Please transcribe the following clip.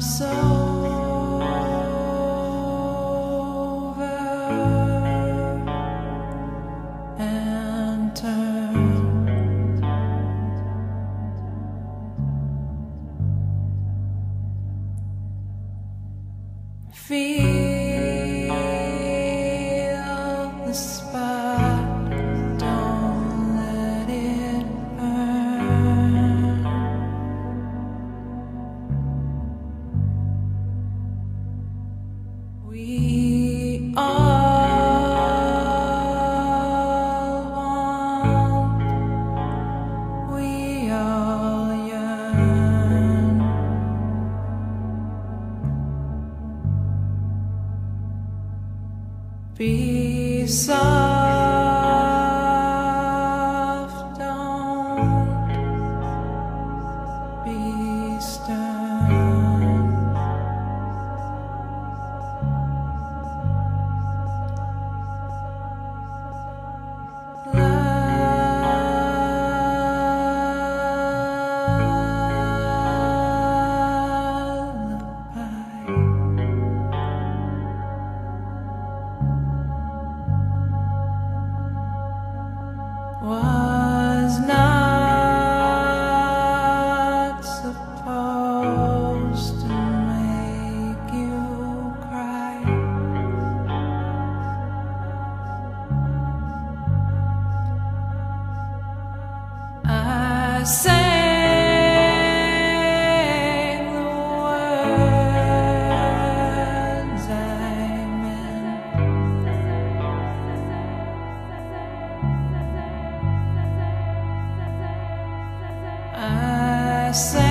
so say